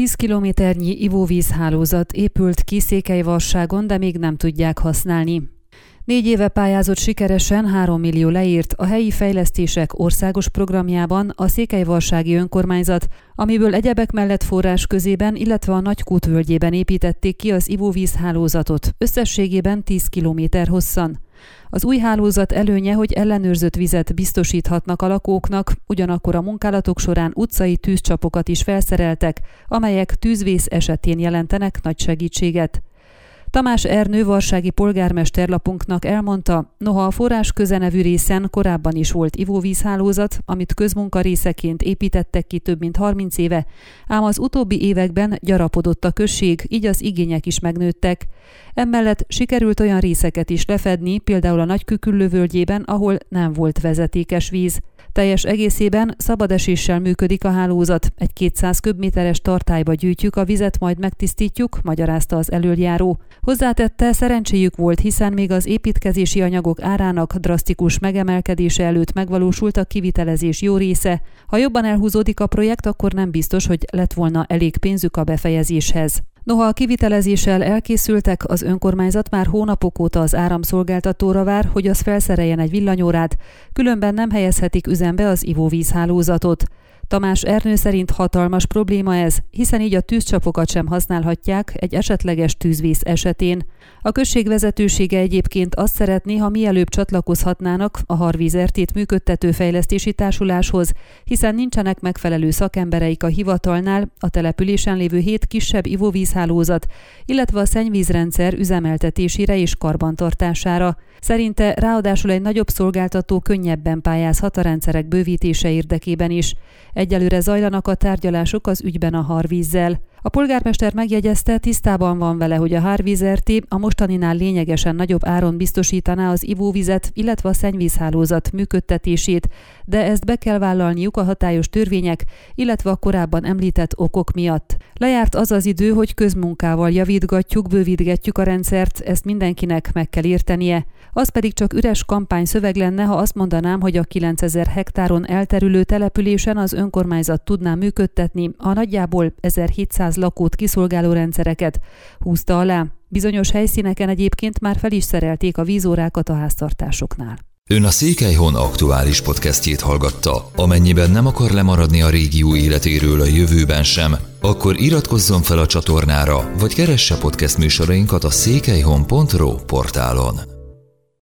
10 kilométernyi ivóvízhálózat épült ki Székelyvarságon, de még nem tudják használni. Négy éve pályázott sikeresen 3 millió leírt a helyi fejlesztések országos programjában a Székelyvarsági önkormányzat, amiből egyebek mellett forrás közében, illetve a Nagykút völgyében építették ki az ivóvízhálózatot, összességében 10 kilométer hosszan. Az új hálózat előnye, hogy ellenőrzött vizet biztosíthatnak a lakóknak, ugyanakkor a munkálatok során utcai tűzcsapokat is felszereltek, amelyek tűzvész esetén jelentenek nagy segítséget. Tamás Ernő varsági polgármesterlapunknak elmondta, noha a forrás közenevű részen korábban is volt ivóvízhálózat, amit közmunkarészeként építettek ki több mint 30 éve, ám az utóbbi években gyarapodott a község, így az igények is megnőttek. Emellett sikerült olyan részeket is lefedni, például a Nagyküküllő völgyében, ahol nem volt vezetékes víz. Teljes egészében szabad eséssel működik a hálózat. Egy 200 köbméteres tartályba gyűjtjük a vizet, majd megtisztítjuk, magyarázta az előjáró. Hozzátette, szerencséjük volt, hiszen még az építkezési anyagok árának drasztikus megemelkedése előtt megvalósult a kivitelezés jó része. Ha jobban elhúzódik a projekt, akkor nem biztos, hogy lett volna elég pénzük a befejezéshez. Noha a kivitelezéssel elkészültek, az önkormányzat már hónapok óta az áramszolgáltatóra vár, hogy az felszereljen egy villanyórát, különben nem helyezhetik üzembe az ivóvízhálózatot. Tamás Ernő szerint hatalmas probléma ez, hiszen így a tűzcsapokat sem használhatják egy esetleges tűzvész esetén. A község vezetősége egyébként azt szeretné, ha mielőbb csatlakozhatnának a Harvízertét működtető fejlesztési társuláshoz, hiszen nincsenek megfelelő szakembereik a hivatalnál, a településen lévő hét kisebb ivóvízhálózat, illetve a szennyvízrendszer üzemeltetésére és karbantartására. Szerinte ráadásul egy nagyobb szolgáltató könnyebben pályázhat a rendszerek bővítése érdekében is. Egyelőre zajlanak a tárgyalások az ügyben a harvízzel. A polgármester megjegyezte, tisztában van vele, hogy a Hárvíz a mostaninál lényegesen nagyobb áron biztosítaná az ivóvizet, illetve a szennyvízhálózat működtetését, de ezt be kell vállalniuk a hatályos törvények, illetve a korábban említett okok miatt. Lejárt az az idő, hogy közmunkával javítgatjuk, bővítgetjük a rendszert, ezt mindenkinek meg kell értenie. Az pedig csak üres kampány szöveg lenne, ha azt mondanám, hogy a 9000 hektáron elterülő településen az önkormányzat tudná működtetni a nagyjából 1700 lakót kiszolgáló rendszereket, húzta alá. Bizonyos helyszíneken egyébként már fel is szerelték a vízórákat a háztartásoknál. Ön a Székelyhon aktuális podcastjét hallgatta. Amennyiben nem akar lemaradni a régió életéről a jövőben sem, akkor iratkozzon fel a csatornára, vagy keresse podcast műsorainkat a székelyhon.pro portálon.